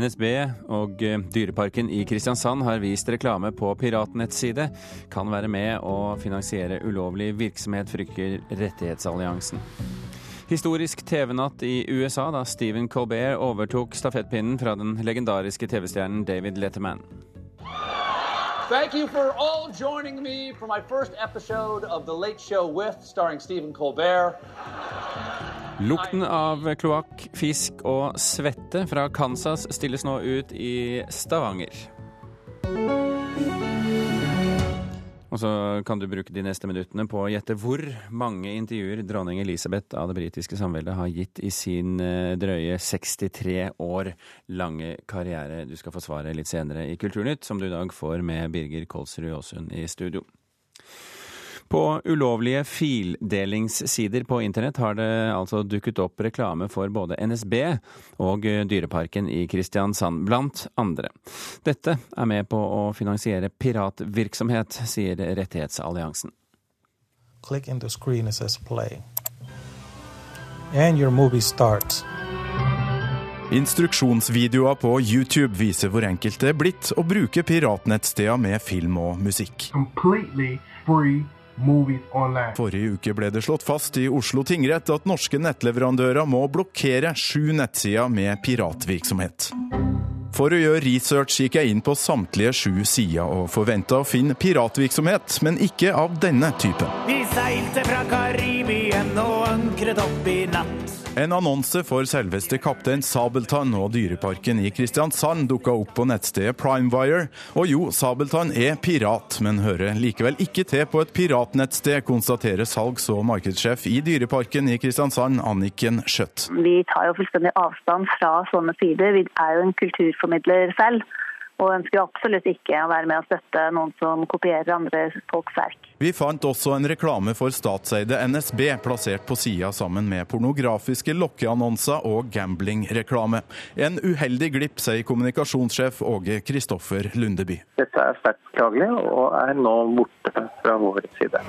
NSB og eh, Dyreparken i Kristiansand har vist reklame på piratnettside. Kan være med å finansiere ulovlig virksomhet, frykter Rettighetsalliansen. Historisk TV-natt i USA da Stephen Colbert overtok stafettpinnen fra den legendariske TV-stjernen David Letterman. Thank you for all joining me for my first episode of The Late Show with, starring Stephen Colbert. Lukten av kloakk, fisk og svette fra Kansas stilles nå ut i Stavanger. Og så kan du bruke de neste minuttene på å gjette hvor mange intervjuer dronning Elisabeth av det britiske samveldet har gitt i sin eh, drøye 63 år lange karriere. Du skal få svaret litt senere i Kulturnytt, som du i dag får med Birger Kolsrud Aasund i studio. På ulovlige fildelingssider på internett har det altså dukket opp reklame for både NSB og Dyreparken i Kristiansand, blant andre. Dette er med på å finansiere piratvirksomhet, sier Rettighetsalliansen. Click in the screen it says play. And your movie starts. Instruksjonsvideoer på YouTube viser hvor enkelt det er blitt å bruke piratnettsteder med film og musikk. completely free. Forrige uke ble det slått fast i Oslo tingrett at norske nettleverandører må blokkere sju nettsider med piratvirksomhet. For å gjøre research gikk jeg inn på samtlige sju sider og forventa å finne piratvirksomhet, men ikke av denne typen. Vi seilte fra Karibien og ankret opp i natt. En annonse for selveste Kaptein Sabeltann og Dyreparken i Kristiansand dukka opp på nettstedet Primewire. Og jo, Sabeltann er pirat, men hører likevel ikke til på et piratnettsted, konstaterer salgs- og markedssjef i Dyreparken i Kristiansand, Anniken Skjøtt. Vi tar jo fullstendig avstand fra sånne sider. Vi er jo en kulturformidler selv. Og ønsker absolutt ikke å være med og støtte noen som kopierer andre folks verk. Vi fant også en reklame for statseide NSB plassert på sida sammen med pornografiske lokkeannonser og gamblingreklame. En uheldig glipp, sier kommunikasjonssjef Åge Kristoffer Lundeby. Dette er sterkt beklagelig og er nå borte fra vår side.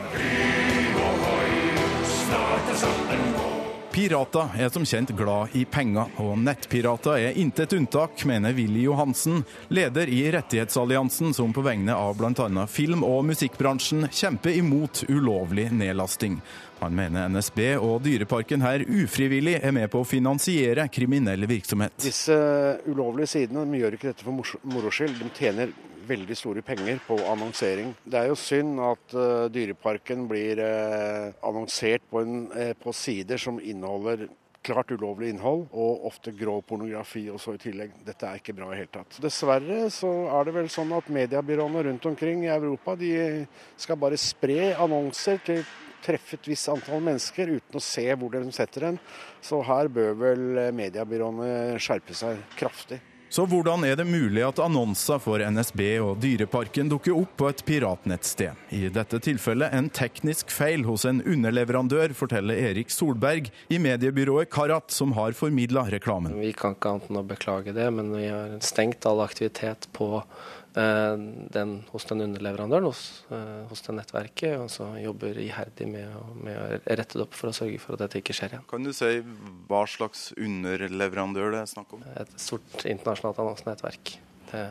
Pirater er som kjent glad i penger, og nettpirater er intet unntak, mener Willy Johansen, leder i Rettighetsalliansen, som på vegne av bl.a. film- og musikkbransjen kjemper imot ulovlig nedlasting. Han mener NSB og Dyreparken her ufrivillig er med på å finansiere kriminell virksomhet. Disse ulovlige sidene de gjør ikke dette for moro- skyld. De tjener veldig store penger på annonsering. Det er jo synd at uh, Dyreparken blir uh, annonsert på, en, uh, på sider som inneholder klart ulovlig innhold, og ofte grov pornografi også i tillegg. Dette er ikke bra i hele tatt. Dessverre så er det vel sånn at mediebyråene rundt omkring i Europa de skal bare spre annonser til treffe et visst antall mennesker uten å se hvor de setter den. Så her bør vel mediebyråene skjerpe seg kraftig. Så hvordan er det mulig at annonser for NSB og Dyreparken dukker opp på et piratnettsted? I dette tilfellet en teknisk feil hos en underleverandør, forteller Erik Solberg i mediebyrået Karat, som har formidla reklamen. Vi kan ikke annet enn å beklage det, men vi har stengt all aktivitet på den, hos den underleverandøren, hos, eh, hos det nettverket, og så jobber iherdig med, med å rette det opp for å sørge for at dette ikke skjer igjen. Kan du si hva slags underleverandør det er snakk om? Et stort internasjonalt annonsenettverk. Det,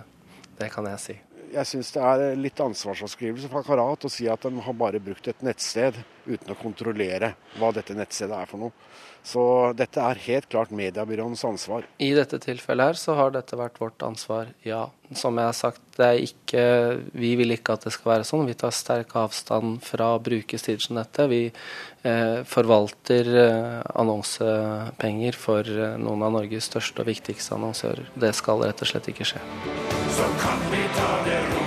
det kan jeg si. Jeg syns det er litt ansvarsavskrivelse fra Karat å si at de har bare brukt et nettsted uten å kontrollere hva dette nettstedet er for noe. Så dette er helt klart mediebyråens ansvar. I dette tilfellet her så har dette vært vårt ansvar, ja. Som jeg har sagt, det er ikke, vi vil ikke at det skal være sånn. Vi tar sterk avstand fra å bruke sider som dette. Vi eh, forvalter eh, annonsepenger for eh, noen av Norges største og viktigste annonsører. Det skal rett og slett ikke skje. Så kan vi ta det rolig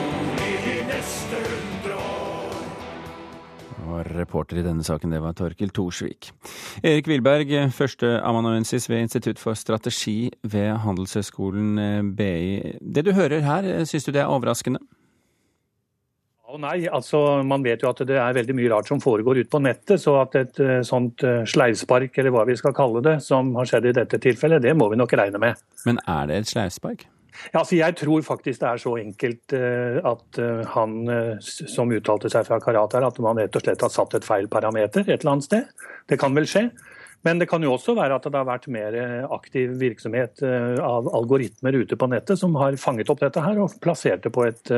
reporter i denne saken, det var Torkil Thorsvik. Erik Wilberg, førsteamanuensis ved Institutt for strategi ved Handelshøyskolen eh, BI. Det du hører her, eh, syns du det er overraskende? Ja og nei, altså Man vet jo at det er veldig mye rart som foregår ute på nettet. Så at et eh, sånt sleivspark, eller hva vi skal kalle det, som har skjedd i dette tilfellet, det må vi nok regne med. Men er det et sleivspark? Ja, altså Jeg tror faktisk det er så enkelt eh, at eh, han eh, som uttalte seg fra Karat at man rett og slett har satt et feil parameter et eller annet sted. Det kan vel skje. Men det kan jo også være at det har vært mer aktiv virksomhet av algoritmer ute på nettet som har fanget opp dette her og plassert det på et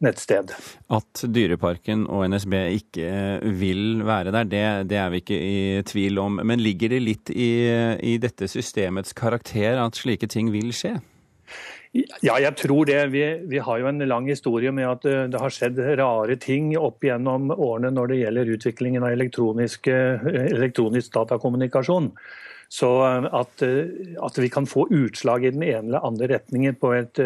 nettsted. At Dyreparken og NSB ikke vil være der, det, det er vi ikke i tvil om. Men ligger det litt i, i dette systemets karakter at slike ting vil skje? Ja, jeg tror det. Vi, vi, har jo en lang historie med at eh, det har skjedd rare ting opp gjennom årene når det gjelder utviklingen av elektronisk, eh, elektronisk datakommunikasjon. Så eh, at, at, vi kan få utslag i den ene eller andre retningen på et,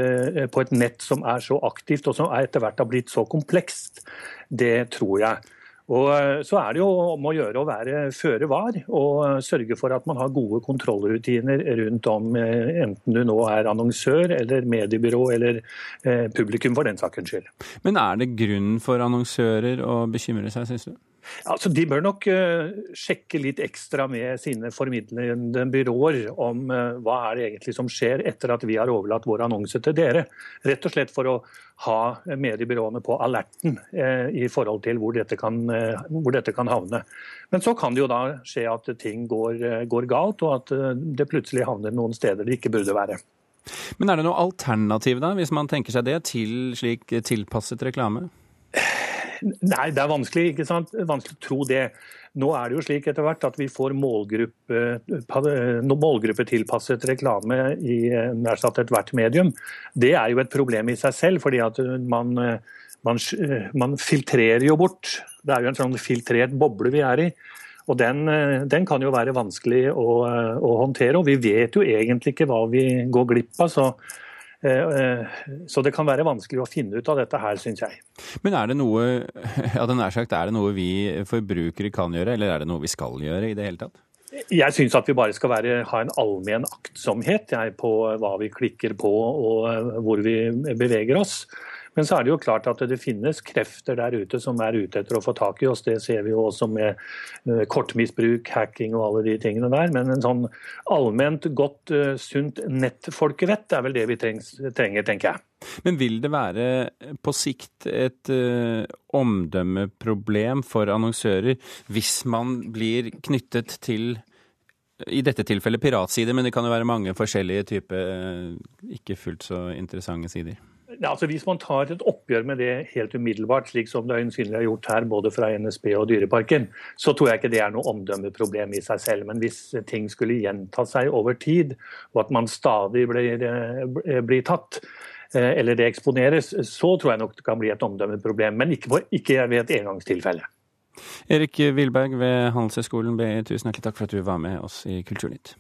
på et nett som er så aktivt og som etter hvert har blitt så komplekst, det tror jeg. Og eh, Så er det jo om å gjøre å være føre var og eh, sørge for at man har gode kontrollrutiner rundt om, eh, enten du nå er annonsør eller mediebyrå eller publikum for den sakens skyld. Men er det grunn for annonsører å bekymre seg, syns du? Altså, de bør nok uh, sjekke litt ekstra med sine formidlende byråer om uh, hva er det egentlig som skjer etter at vi har overlatt vår annonse til dere. Rett og slett for å ha mediebyråene på alerten uh, i forhold til hvor dette, kan, hvor dette, kan, havne. Men så kan det jo da skje at ting går, går galt, og at det plutselig havner noen steder det ikke burde være. Men er det noe alternativ da, hvis man tenker seg det, til slik tilpasset reklame? Nei, det er vanskelig, ikke sant? vanskelig å tro det. Nå er det jo slik etter hvert at vi får målgruppe, målgruppetilpasset reklame i nær sagt ethvert medium. Det er jo et problem i seg selv, fordi at man, man, man filtrerer jo bort. Det er jo en sånn filtrert boble vi er i. Og den, den, kan jo være vanskelig å, å, håndtere. Og vi vet jo egentlig ikke hva vi går glipp av. Så Eh, eh, så det kan være vanskelig å finne ut av dette her, syns jeg. Men er det noe ja, sagt, er det noe vi forbrukere kan gjøre, eller er det noe vi skal gjøre i det hele tatt? Jeg syns at vi bare skal være, ha en allmenn aktsomhet jeg, på hva vi klikker på og eh, hvor vi beveger oss. Men så er det jo klart at det finnes krefter der ute som er ute etter å få tak i oss. Det ser vi jo også med eh, kortmisbruk, hacking og alle de tingene der. Men en sånn allment godt, eh, sunt nettfolkevett er vel det vi trenger, tenker jeg. Men vil det være på sikt et uh, omdømmeproblem for annonsører hvis man blir knyttet til i dette tilfellet piratsider, men det kan jo være mange forskjellige typer ikke fullt så interessante sider? Altså Hvis man tar et oppgjør med det helt umiddelbart, slik som det øyensynlig har gjort her, både fra NSB og Dyreparken, så tror jeg ikke det er noe omdømmeproblem i seg selv. Men hvis ting skulle gjenta seg over tid, og at man stadig blir, eh, blir tatt, eh, eller det eksponeres, så tror jeg nok det kan bli et omdømmeproblem. Men ikke, på, ikke ved et engangstilfelle. Erik Wilberg ved Handelshøyskolen BI, tusen hjertelig takk for at du var med oss i Kulturnytt.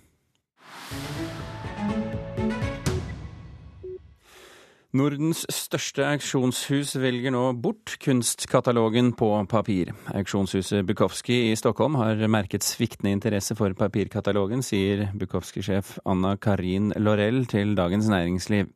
Nordens største auksjonshus velger nå bort kunstkatalogen på papir. Auksjonshuset Bukowski i Stockholm har merket sviktende interesse for papirkatalogen, sier Bukowski-sjef Anna Karin Lorell til Dagens Næringsliv.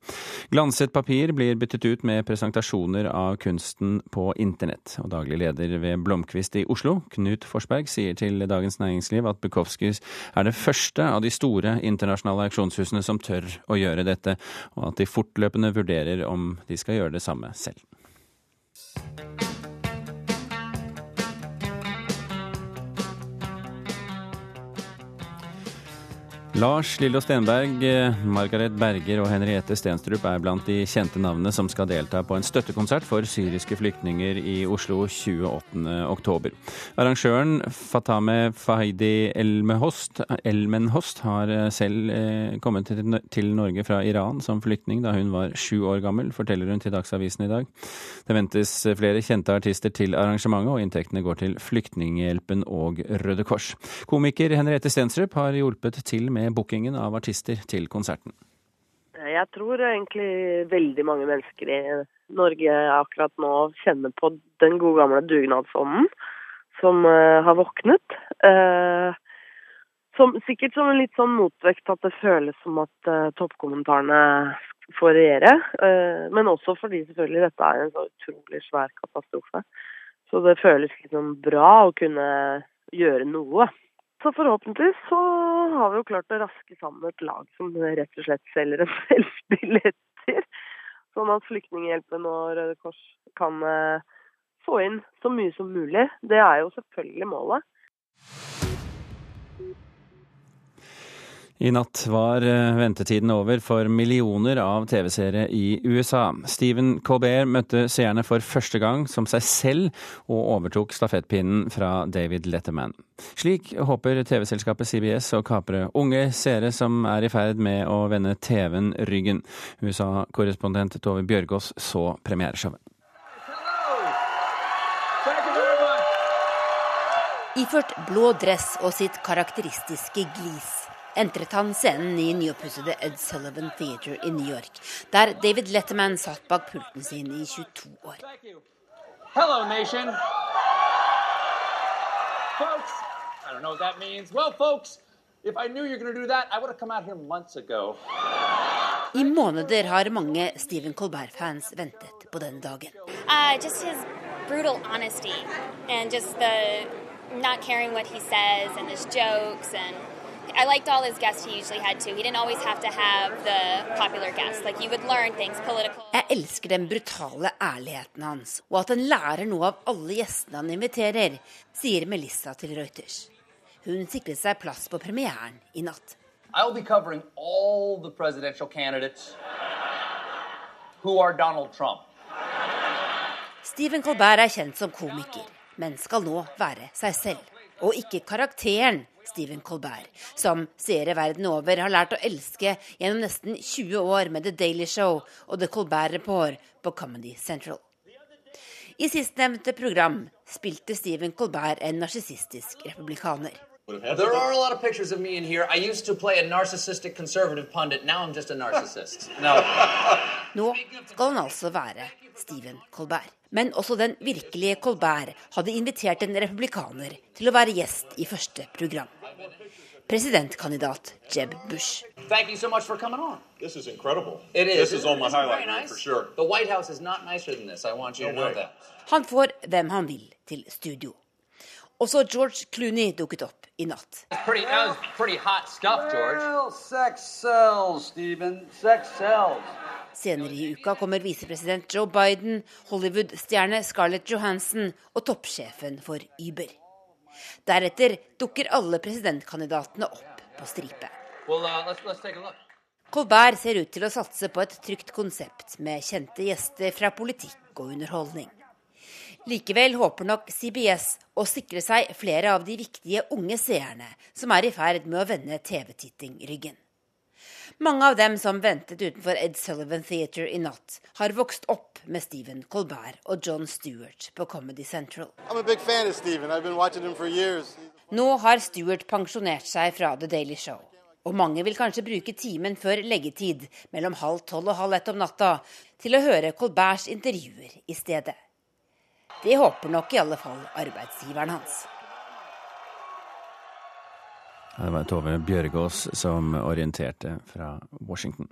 Glanset papir blir byttet ut med presentasjoner av kunsten på internett. Og daglig leder ved Blomkvist i Oslo, Knut Forsberg, sier til Dagens Næringsliv at Bukowskis er det første av de store internasjonale auksjonshusene som tør å gjøre dette, og at de fortløpende vurderer vurderer om de skal gjøre det samme selv. Lars Lillo Stenberg, Margaret Berger og Henriette Stenstrup er blant de kjente navnene som skal delta på en støttekonsert for syriske flyktninger i Oslo 28.10. Arrangøren Fatame Fahidi Elmenhost, Elmenhost har selv eh, kommet til Norge fra Iran som flyktning da hun var sju år gammel, forteller hun til Dagsavisen i dag. Det ventes flere kjente artister til arrangementet, og inntektene går til Flyktninghjelpen og Røde Kors. Komiker Henriette Stenstrup har hjulpet til med med bookingen av artister til konserten? Jeg tror egentlig veldig mange mennesker i Norge akkurat nå kjenner på den gode gamle dugnadsånden som uh, har våknet. Uh, som, sikkert som en litt sånn motvekt at det føles som at uh, toppkommentarene får regjere. men også fordi selvfølgelig dette er en så utrolig svær katastrofe. Så det føles liksom bra å kunne gjøre noe. Så forhåpentligvis så har vi jo klart å raske sammen et lag som rett og slett selger en del billetter. Sånn at Flyktninghjelpen og Røde Kors kan eh, få inn så mye som mulig. Det er jo selvfølgelig målet. I natt var eh, ventetiden over for millioner av TV-seere i USA. Stephen Colbert møtte seerne for første gang som seg selv, og overtok stafettpinnen fra David Letterman. Slik håper TV-selskapet CBS å kapre unge seere som er i ferd med å vende TV-en ryggen. USA-korrespondent Tove Bjørgaas så premiereshowet. Iført blå dress og sitt karakteristiske glis entret han scenen i nyoppussede Ed Sullivan Theatre i New York, der David Letterman satt bak pulten sin i 22 år. Hello, nation. Folks, I don't know what that means. Well, folks, if I knew you were going to do that, I would have come out here months ago. I måneder har mange Stephen Colbert-fans ventet på den dagen. Uh, just his brutal honesty and just the not caring what he says and his jokes and I liked all his guests he usually had too. He didn't always have to have the popular guests. Like you would learn things political. Jeg elsker den brutale ærligheten hans, og at han lærer noe av alle gjestene han inviterer, sier Melissa til Reuters. Hun sikret seg plass på premieren i natt. I'll be covering all the presidential candidates who are Donald Trump. Stephen Colbert er kjent som komiker, men skal nå være seg selv. Og ikke karakteren Stephen Colbert, som seere verden over har lært å elske gjennom nesten 20 år med The Daily Show og The Colbert Report på Comedy Central. I sistnevnte program spilte Stephen Colbert en narsissistisk republikaner. There are a lot of pictures of me in here. I used to play a narcissistic conservative pundit. Now I'm just a narcissist. No. Nå skal han altså være Stephen Colbert. Men også den virkelige Colbert hadde invitert en republikaner til å være gjest i første program. Presidentkandidat Jeb Bush. Thank you so much for coming on. This is incredible. It is. This is on my Isn't highlight nice? for sure. The White House is not nicer than this. I want you No to know that. Han får hvem han vil til studio. Også George Clooney dukket opp i natt. Pretty, that was pretty hot stuff, Well, sex sells, Stephen. Sex sells. Senere i uka kommer visepresident Joe Biden, Hollywood-stjerne Scarlett Johansson og toppsjefen for Uber. Deretter dukker alle presidentkandidatene opp på stripe. Well, uh, let's, let's. Colbert ser ut til å satse på et trygt konsept med kjente gjester fra politikk og underholdning. Likevel håper nok CBS å sikre seg flere av de viktige unge seerne som er i ferd med å vende TV-titting ryggen. Mange av dem som ventet utenfor Ed Sullivan Theater i natt, har vokst opp med Stephen Colbert og John Stewart på Comedy Central. I'm a big fan of Steven. I've been watching him for years. Nå har Stewart pensjonert seg fra The Daily Show. Og mange vil kanskje bruke timen før leggetid mellom halv tolv og halv ett om natta til å høre Colberts intervjuer i stedet. Det håper nok i alle fall arbeidsgiveren hans. Det var Tove Bjørgaas som orienterte fra Washington.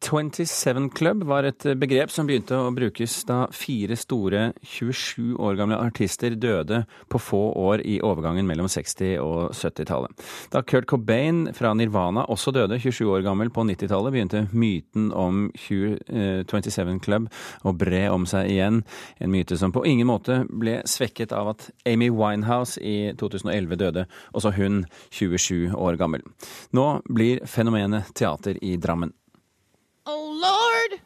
27 Club var et begrep som begynte å brukes da fire store 27 år gamle artister døde på få år i overgangen mellom 60- og 70-tallet. Da Kurt Cobain fra Nirvana også døde 27 år gammel på 90-tallet, begynte myten om 27 Club å bre om seg igjen. En myte som på ingen måte ble svekket av at Amy Winehouse i 2011 døde, også hun 27 år gammel. Nå blir fenomenet teater i Drammen. Oh Lord,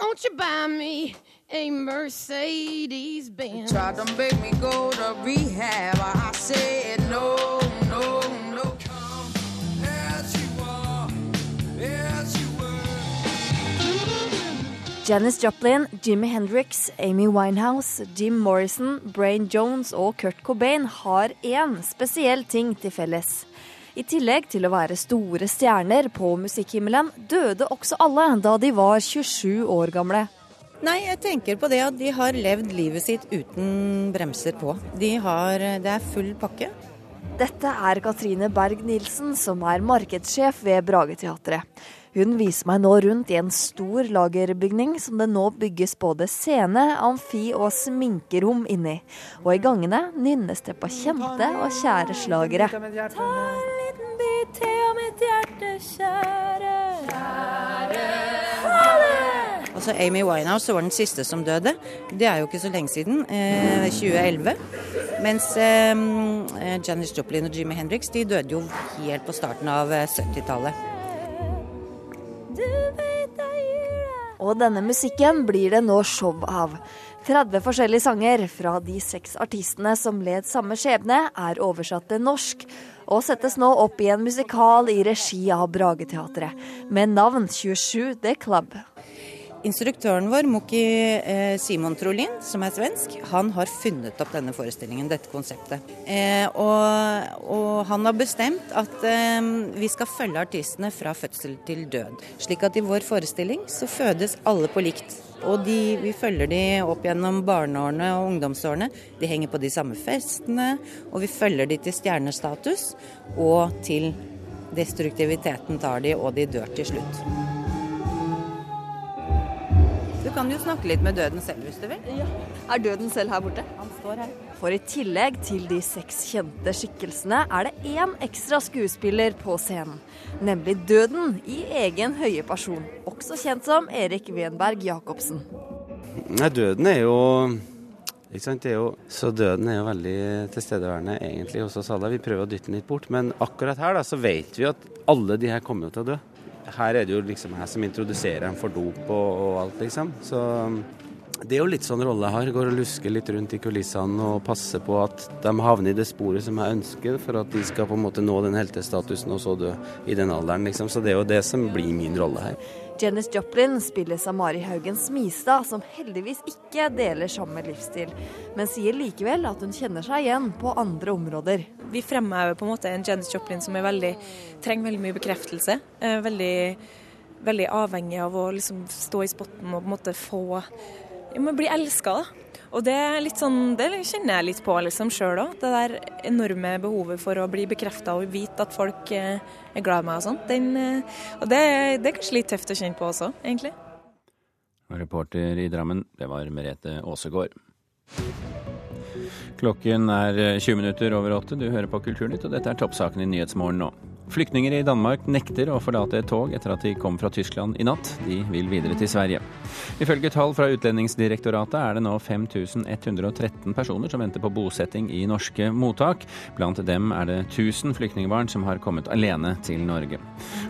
won't you buy me a Mercedes Benz? Tried to make me go to rehab. I said no, no, no. Janis Joplin, Jimmy Hendrix, Amy Winehouse, Jim Morrison, Brain Jones og Kurt Cobain har én spesiell ting til felles. I tillegg til å være store stjerner på musikkhimmelen, døde også alle da de var 27 år gamle. Nei, jeg tenker på det at de har levd livet sitt uten bremser på. De har, det er full pakke. Dette er Katrine Berg Nilsen, som er markedssjef ved Brageteatret. Hun viser meg nå rundt i en stor lagerbygning som det nå bygges både scene, amfi og sminkerom inni. Og i gangene nynnes det på kjente og kjære slagere. Ta en liten bit til av mitt hjerte, kjære. Kjære. Ha det! Altså Amy Winehouse var den siste som døde. Det er jo ikke så lenge siden, eh, 2011. Mens eh, Janis Joplin og Jimmy Hendrix de døde jo helt på starten av 70-tallet. Og denne musikken blir det nå show av. 30 forskjellige sanger fra de seks artistene som led samme skjebne, er oversatt til norsk, og settes nå opp i en musikal i regi av Brageteatret, med navn 27 The Club. Instruktøren vår, Moki eh, Simon Trolin, som er svensk, han har funnet opp denne forestillingen, dette konseptet. Eh, og, og, han har bestemt at eh, vi skal følge artistene fra fødsel til død. Slik at i vår forestilling så fødes alle på likt. Og de, vi følger de opp gjennom barneårene og ungdomsårene. De henger på de samme festene, og vi følger de til stjernestatus. Og til destruktiviteten tar de, og de dør til slutt. Du kan jo snakke litt med døden selv hvis du vil. Ja. Er døden selv her borte? Han står her. For i tillegg til de seks kjente skikkelsene, er det én ekstra skuespiller på scenen. Nemlig døden i egen høye person. Også kjent som Erik Wenberg Jacobsen. Nei, døden er jo ikke sant? Det er jo, så døden er jo veldig tilstedeværende egentlig hos oss alle. Vi prøver å dytte den litt bort. Men akkurat her da, så vet vi at alle de her kommer til å dø her er det jo liksom jeg som introduserer dem for dop og, og, alt, liksom. Så det er jo litt sånn rolle jeg har. Går og lusker litt rundt i kulissene og passer på at de havner i det sporet som jeg ønsker, for at de skal på en måte nå den heltestatusen og så dø i den alderen, liksom. Så det er jo det som blir min rolle her. Janis Joplin spilles av Mari Haugen Smistad, som heldigvis ikke deler samme livsstil, men sier likevel at hun kjenner seg igjen på andre områder. Vi fremhever på en måte en Janis Joplin som veldig, trenger veldig mye bekreftelse. Eh, veldig, veldig avhengig av å liksom stå i spotten og på en måte få ja, bli elska. Og det, sånn, det, kjenner jeg litt på liksom sjøl òg. Det der enorme behovet for å bli bekrefta og vite at folk eh, er glad i meg og sånn. Og det, det, er kanskje litt tøft å kjenne på også, egentlig. Reporter i Drammen, det var Merete Aasegård. Klokken er 20 eh, minutter over åtte. Du hører på Kulturnytt, og dette er toppsaken i Nyhetsmorgen nå. Flyktninger i Danmark nekter å forlate et tog etter at de kom fra Tyskland i natt. De vil videre til Sverige. Ifølge tall fra Utlendingsdirektoratet er det nå 5113 personer som venter på bosetting i norske mottak. Blant dem er det 1000 flyktningbarn som har kommet alene til Norge.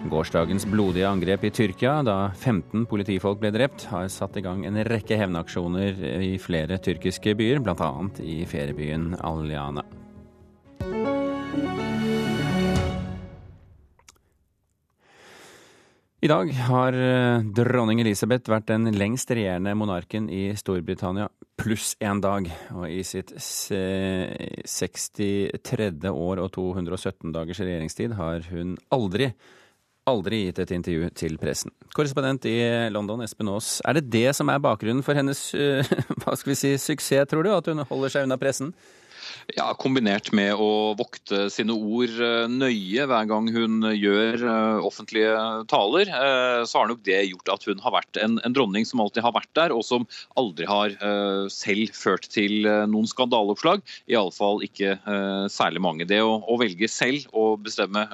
Gårsdagens blodige angrep i Tyrkia, da 15 politifolk ble drept, har satt i gang en rekke hevnaksjoner i flere tyrkiske byer, bl.a. i feriebyen Aljana. I dag har eh, dronning Elisabeth vært den lengst regjerende monarken i Storbritannia pluss én dag. Og i sitt 63. år og 217 dagers regjeringstid har hun aldri, aldri gitt et intervju til pressen. Korrespondent i London, Espen Aas. Er det det som er bakgrunnen for hennes eh, hva skal vi si, suksess, tror du? At hun holder seg unna pressen? Ja, Kombinert med å vokte sine ord eh, nøye hver gang hun gjør eh, offentlige taler, eh, så har nok det gjort at hun har vært en, en dronning som alltid har vært der, og som aldri har selv ført til noen skandaleoppslag. Iallfall ikke særlig mange. Det å, å, velge selv å bestemme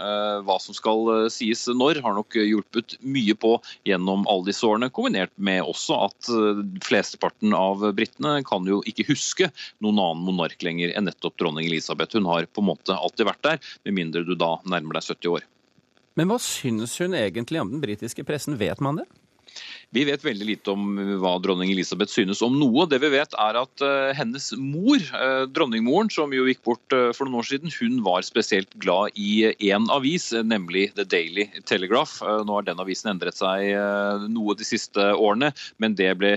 hva som skal sies når, har nok hjulpet mye på gjennom alle disse årene. Kombinert med også at flesteparten av britene kan jo ikke huske noen annen monark lenger enn nettopp dronning Elisabeth. Hun har på en måte alltid vært der, med mindre du da nærmer deg 70 år. Men hva syns hun egentlig om den britiske pressen, vet man det? Vi vet veldig lite om hva dronning Elisabeth synes om noe. Det vi vet er at uh, hennes mor, uh, dronningmoren, som jo gikk bort uh, for noen år siden, hun var spesielt glad i én avis, nemlig The Daily Telegraph. Nå har den avisen endret seg noe de siste årene, men det ble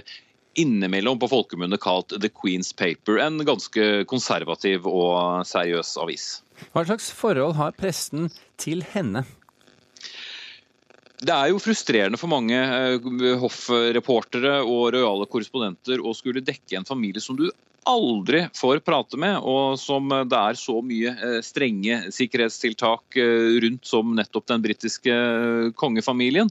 innimellom på folkemunne kalt The Queen's Paper. En ganske konservativ og seriøs avis. Hva slags forhold har presten til henne? Det er jo frustrerende for mange eh, hoffreportere og rojale korrespondenter å skulle dekke en familie som du aldri får prate med, og som det er så mye eh, strenge sikkerhetstiltak eh, rundt som nettopp den britiske eh, kongefamilien.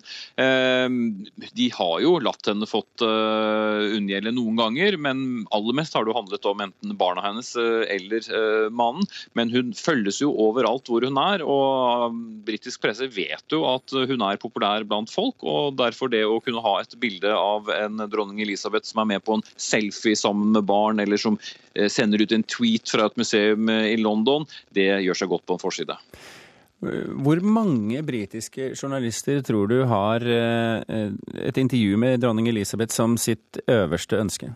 De har jo latt henne fått unngjelde noen ganger, men aller mest har det handlet om enten barna hennes eller mannen. Men hun følges jo overalt hvor hun er, og britisk presse vet jo at hun er populær blant folk. og Derfor det å kunne ha et bilde av en dronning Elisabeth som er med på en selfie sammen med barn, eller som eh, sender ut en tweet fra et museum eh, i London, det gjør seg godt på en forside. Hvor mange britiske journalister tror du har eh, et intervju med dronning Elisabeth som sitt øverste ønske?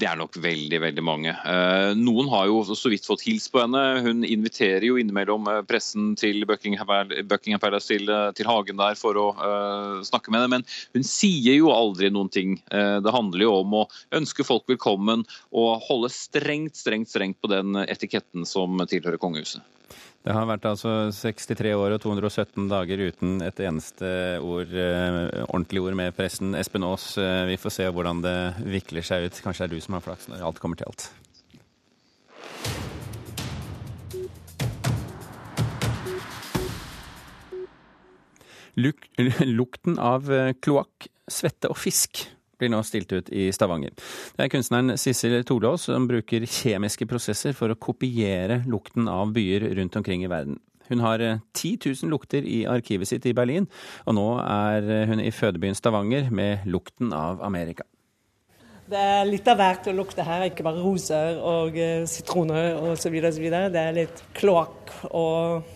Det er nok veldig veldig mange. Eh, noen har jo så vidt fått hils på henne. Hun inviterer jo innimellom eh, pressen til Buckingham Palace til, eh, til, hagen der for å uh, snakke med henne, men hun sier jo aldri noen ting. Det handler jo om å ønske folk velkommen og holde strengt, strengt, strengt på den etiketten som tilhører kongehuset. Det har vært altså 63 år og 217 dager uten et eneste ord, eh, ordentlig ord med pressen. Espen Aas, eh, vi får se hvordan det vikler seg ut. Kanskje det er du som har flaks når alt kommer til alt. Luk lukten av eh, kloakk, svette og fisk blir nå stilt ut i Stavanger. Det er kunstneren Sissel Tolås som bruker kjemiske prosesser for å kopiere lukten av byer rundt omkring i verden. Hun har 10 eh, 000 lukter i arkivet sitt i Berlin, og nå er eh, hun i fødebyen Stavanger med lukten av Amerika. Det er litt av hvert å lukte her, ikke bare roser og uh, sitroner osv. Det er litt kloakk og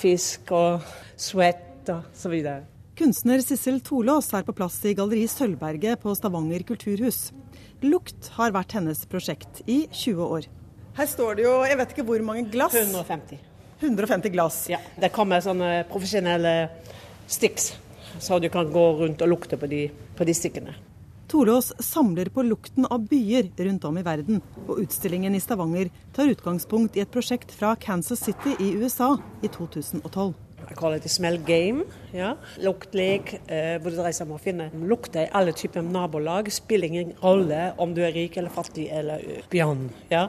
fisk og svett og så videre. Kunstner Sissel Tolås er på plass i Galleri Sølvberget på Stavanger kulturhus. Lukt har vært hennes prosjekt i 20 år. Her står det jo jeg vet ikke hvor mange glass. 150. 150 glass. Ja, Det kommer sånne profesjonelle sticks, så du kan gå rundt og lukte på de, på de stikkene. Tolås samler på lukten av byer rundt om i verden, og utstillingen i Stavanger tar utgangspunkt i et prosjekt fra Kansas City i USA i 2012. Jeg kaller det smell game. Ja. Luktlek, eh, hvor det dreier seg om å finne lukter i alle typer nabolag. Spiller ingen rolle om du er rik eller fattig eller bjørn. Ja.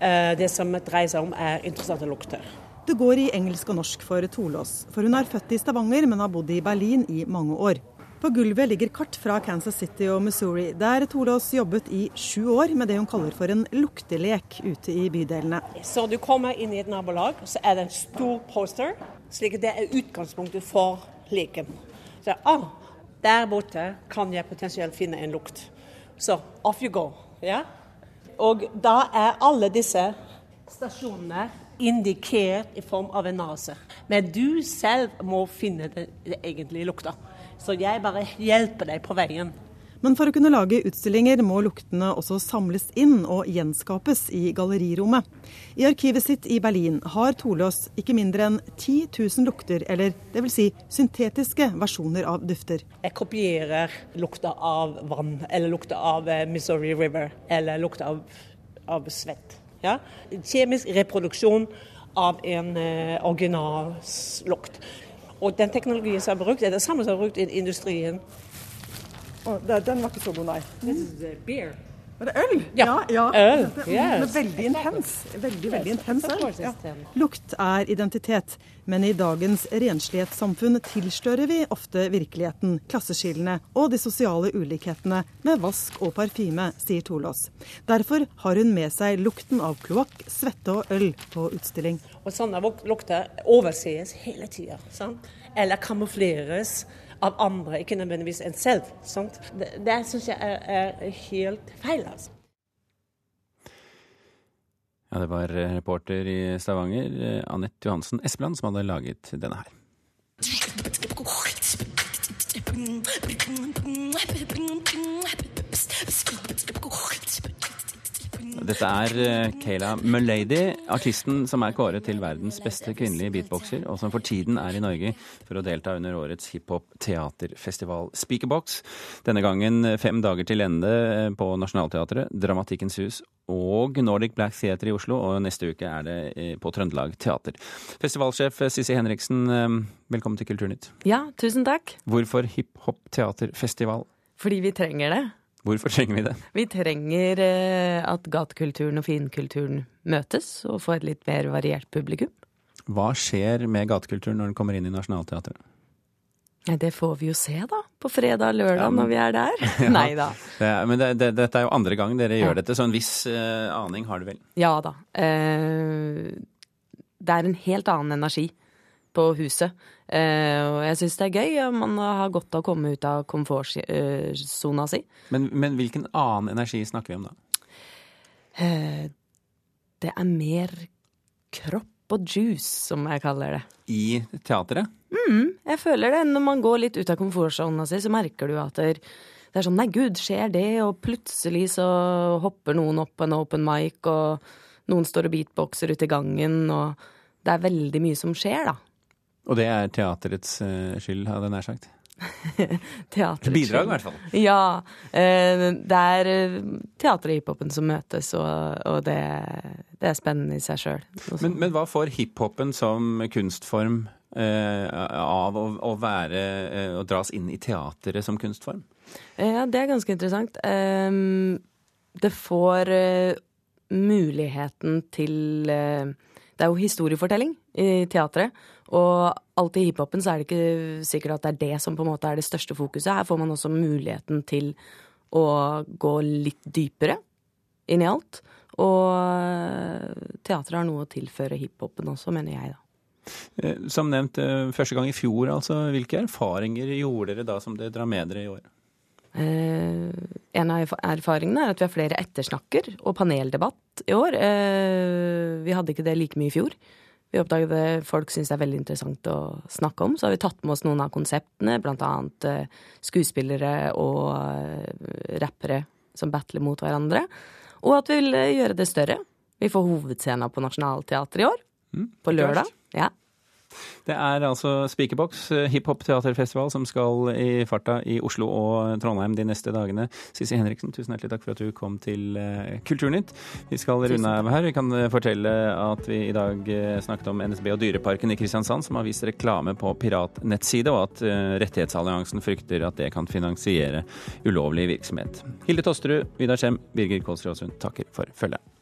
Eh, det som dreier seg om, er interessante lukter. Det går i engelsk og norsk for Tolås, for hun er født i Stavanger, men har bodd i Berlin i mange år. På gulvet ligger kart fra Kansas City og Missouri, der Tolås jobbet i sju år med det hun kaller for en luktelek ute i bydelene. Så du kommer inn i et nabolag, så er det en stor poster slik at det er utgangspunktet for leken. Så ah, der borte kan jeg potensielt finne en lukt. Så off you go. Ja? Og da er alle disse stasjonene indikert i form av en nase. Men du selv må finne den egentlige lukta. Så jeg bare hjelper deg på veien. Men for å kunne lage utstillinger må luktene også samles inn og gjenskapes i gallerirommet. I arkivet sitt i Berlin har Tolås ikke mindre enn 10 000 lukter, eller dvs. Si syntetiske versjoner av dufter. Jeg kopierer lukta av vann, eller lukta av eh, Missouri River, eller lukta av, av svett. Ja? Kjemisk reproduksjon av en uh, originallukt. Og den teknologien som er brukt, er det samme som er brukt i industrien Oh, den var ikke så god, nei. This is beer. Var det øl? Ja. ja, Øl. Yes. Men veldig intens. Veldig, veldig intens øl. Ja. Lukt er identitet, men i dagens renslighetssamfunn tilslører vi ofte virkeligheten, klasseskillene og de sosiale ulikhetene med vask og parfyme, sier Tolås. Derfor har hun med seg lukten av kloakk, svette og øl på utstilling. Og Sånne lukter oversees hele tida, eller kamufleres av andre, ikke nødvendigvis en selv. Sant? Det, det syns jeg er, er, helt feil. altså. Ja, det var reporter i Stavanger, eh, Anette Johansen Espeland, som hadde laget denne her. Dette er eh, Kayla Mulady, artisten som er kåret til verdens beste kvinnelige beatboxer, og som for tiden er i Norge for å delta under årets hiphop-teaterfestival Speakerbox. Denne gangen fem dager til ende eh, på Nationaltheatret, Dramatikkens hus og Nordic Black Theater i Oslo, og neste uke er det eh, på Trøndelag Teater. Festivalsjef Sissi Henriksen, velkommen til Kulturnytt. Ja, tusen takk. Hvorfor hiphop-teaterfestival? Fordi vi trenger det. Hvorfor trenger vi det? Vi trenger eh, at gatekulturen og finkulturen møtes, og får et litt mer variert publikum. Hva skjer med gatekulturen når den kommer inn i Nationaltheatret? Det får vi jo se, da. På fredag og lørdag Ja, men- når vi er der. Ja. Nei da. Det men det, det, dette er jo andre gang dere gjør Ja. dette, så en viss uh, aning har du vel? Ja da. Uh, det er en helt annen energi på huset. Eh, og jeg syns det er gøy. og Man har godt av å komme ut av komfortsona si. Men, men hvilken annen energi snakker vi om da? Eh, det er mer kropp og juice, som jeg kaller det. I teateret? Mm, jeg føler det. Når man går litt ut av komfortsona si, så merker du at det, er sånn Nei, gud, skjer det? Og plutselig så hopper noen opp en open mic, og noen står og beatboxer ute i gangen, og det er veldig mye som skjer, da. Og det er teaterets eh, skyld, hadde jeg nær sagt. Teaterets Bidrag, i hvert fall. Ja. eh, det er teateret teatret og hiphopen som møtes, og, det, det er spennende i seg sjøl. Men, men hva får hiphopen som kunstform eh, av å, være eh, å dras inn i teateret som kunstform? Ja, det er ganske interessant. Ehm, det får eh, muligheten til eh, Det er jo historiefortelling i teatret. Og alltid i hiphopen så er det ikke sikkert at det er det som på en måte er det største fokuset. Her får man også muligheten til å gå litt dypere inn i alt. Og eh, teatret har noe å tilføre hiphopen også, mener jeg, da. Eh, Som nevnt eh, første gang i fjor, altså. Hvilke erfaringer gjorde dere da som dere drar med dere i år? Eh, en av erfaringene er at vi har flere ettersnakker og paneldebatt i år. Eh, vi hadde ikke det like mye i fjor. Vi oppdaget det folk syns det er veldig interessant å snakke om. Så har vi tatt med oss noen av konseptene, blant annet eh, skuespillere og eh, rappere som battler mot hverandre. Og at vi vil gjøre det større. Vi får Hovedscena på Nationaltheatret i år. på lørdag. Ja. Det er altså Spikerbox, eh, hiphop-teaterfestival, som skal i farta i Oslo og Trondheim de neste dagene. Sissi Henriksen, tusen hjertelig takk for at du kom til eh, Kulturnytt. Vi skal runde av her. Vi kan eh, fortelle at vi i dag snakket om NSB og Dyreparken i Kristiansand, som har vist reklame på piratnettside, og at Rettighetsalliansen frykter at det kan finansiere ulovlig virksomhet. Hilde Tosterud, Vidar Skjem, Birger Kålsrud Aasund takker for følget.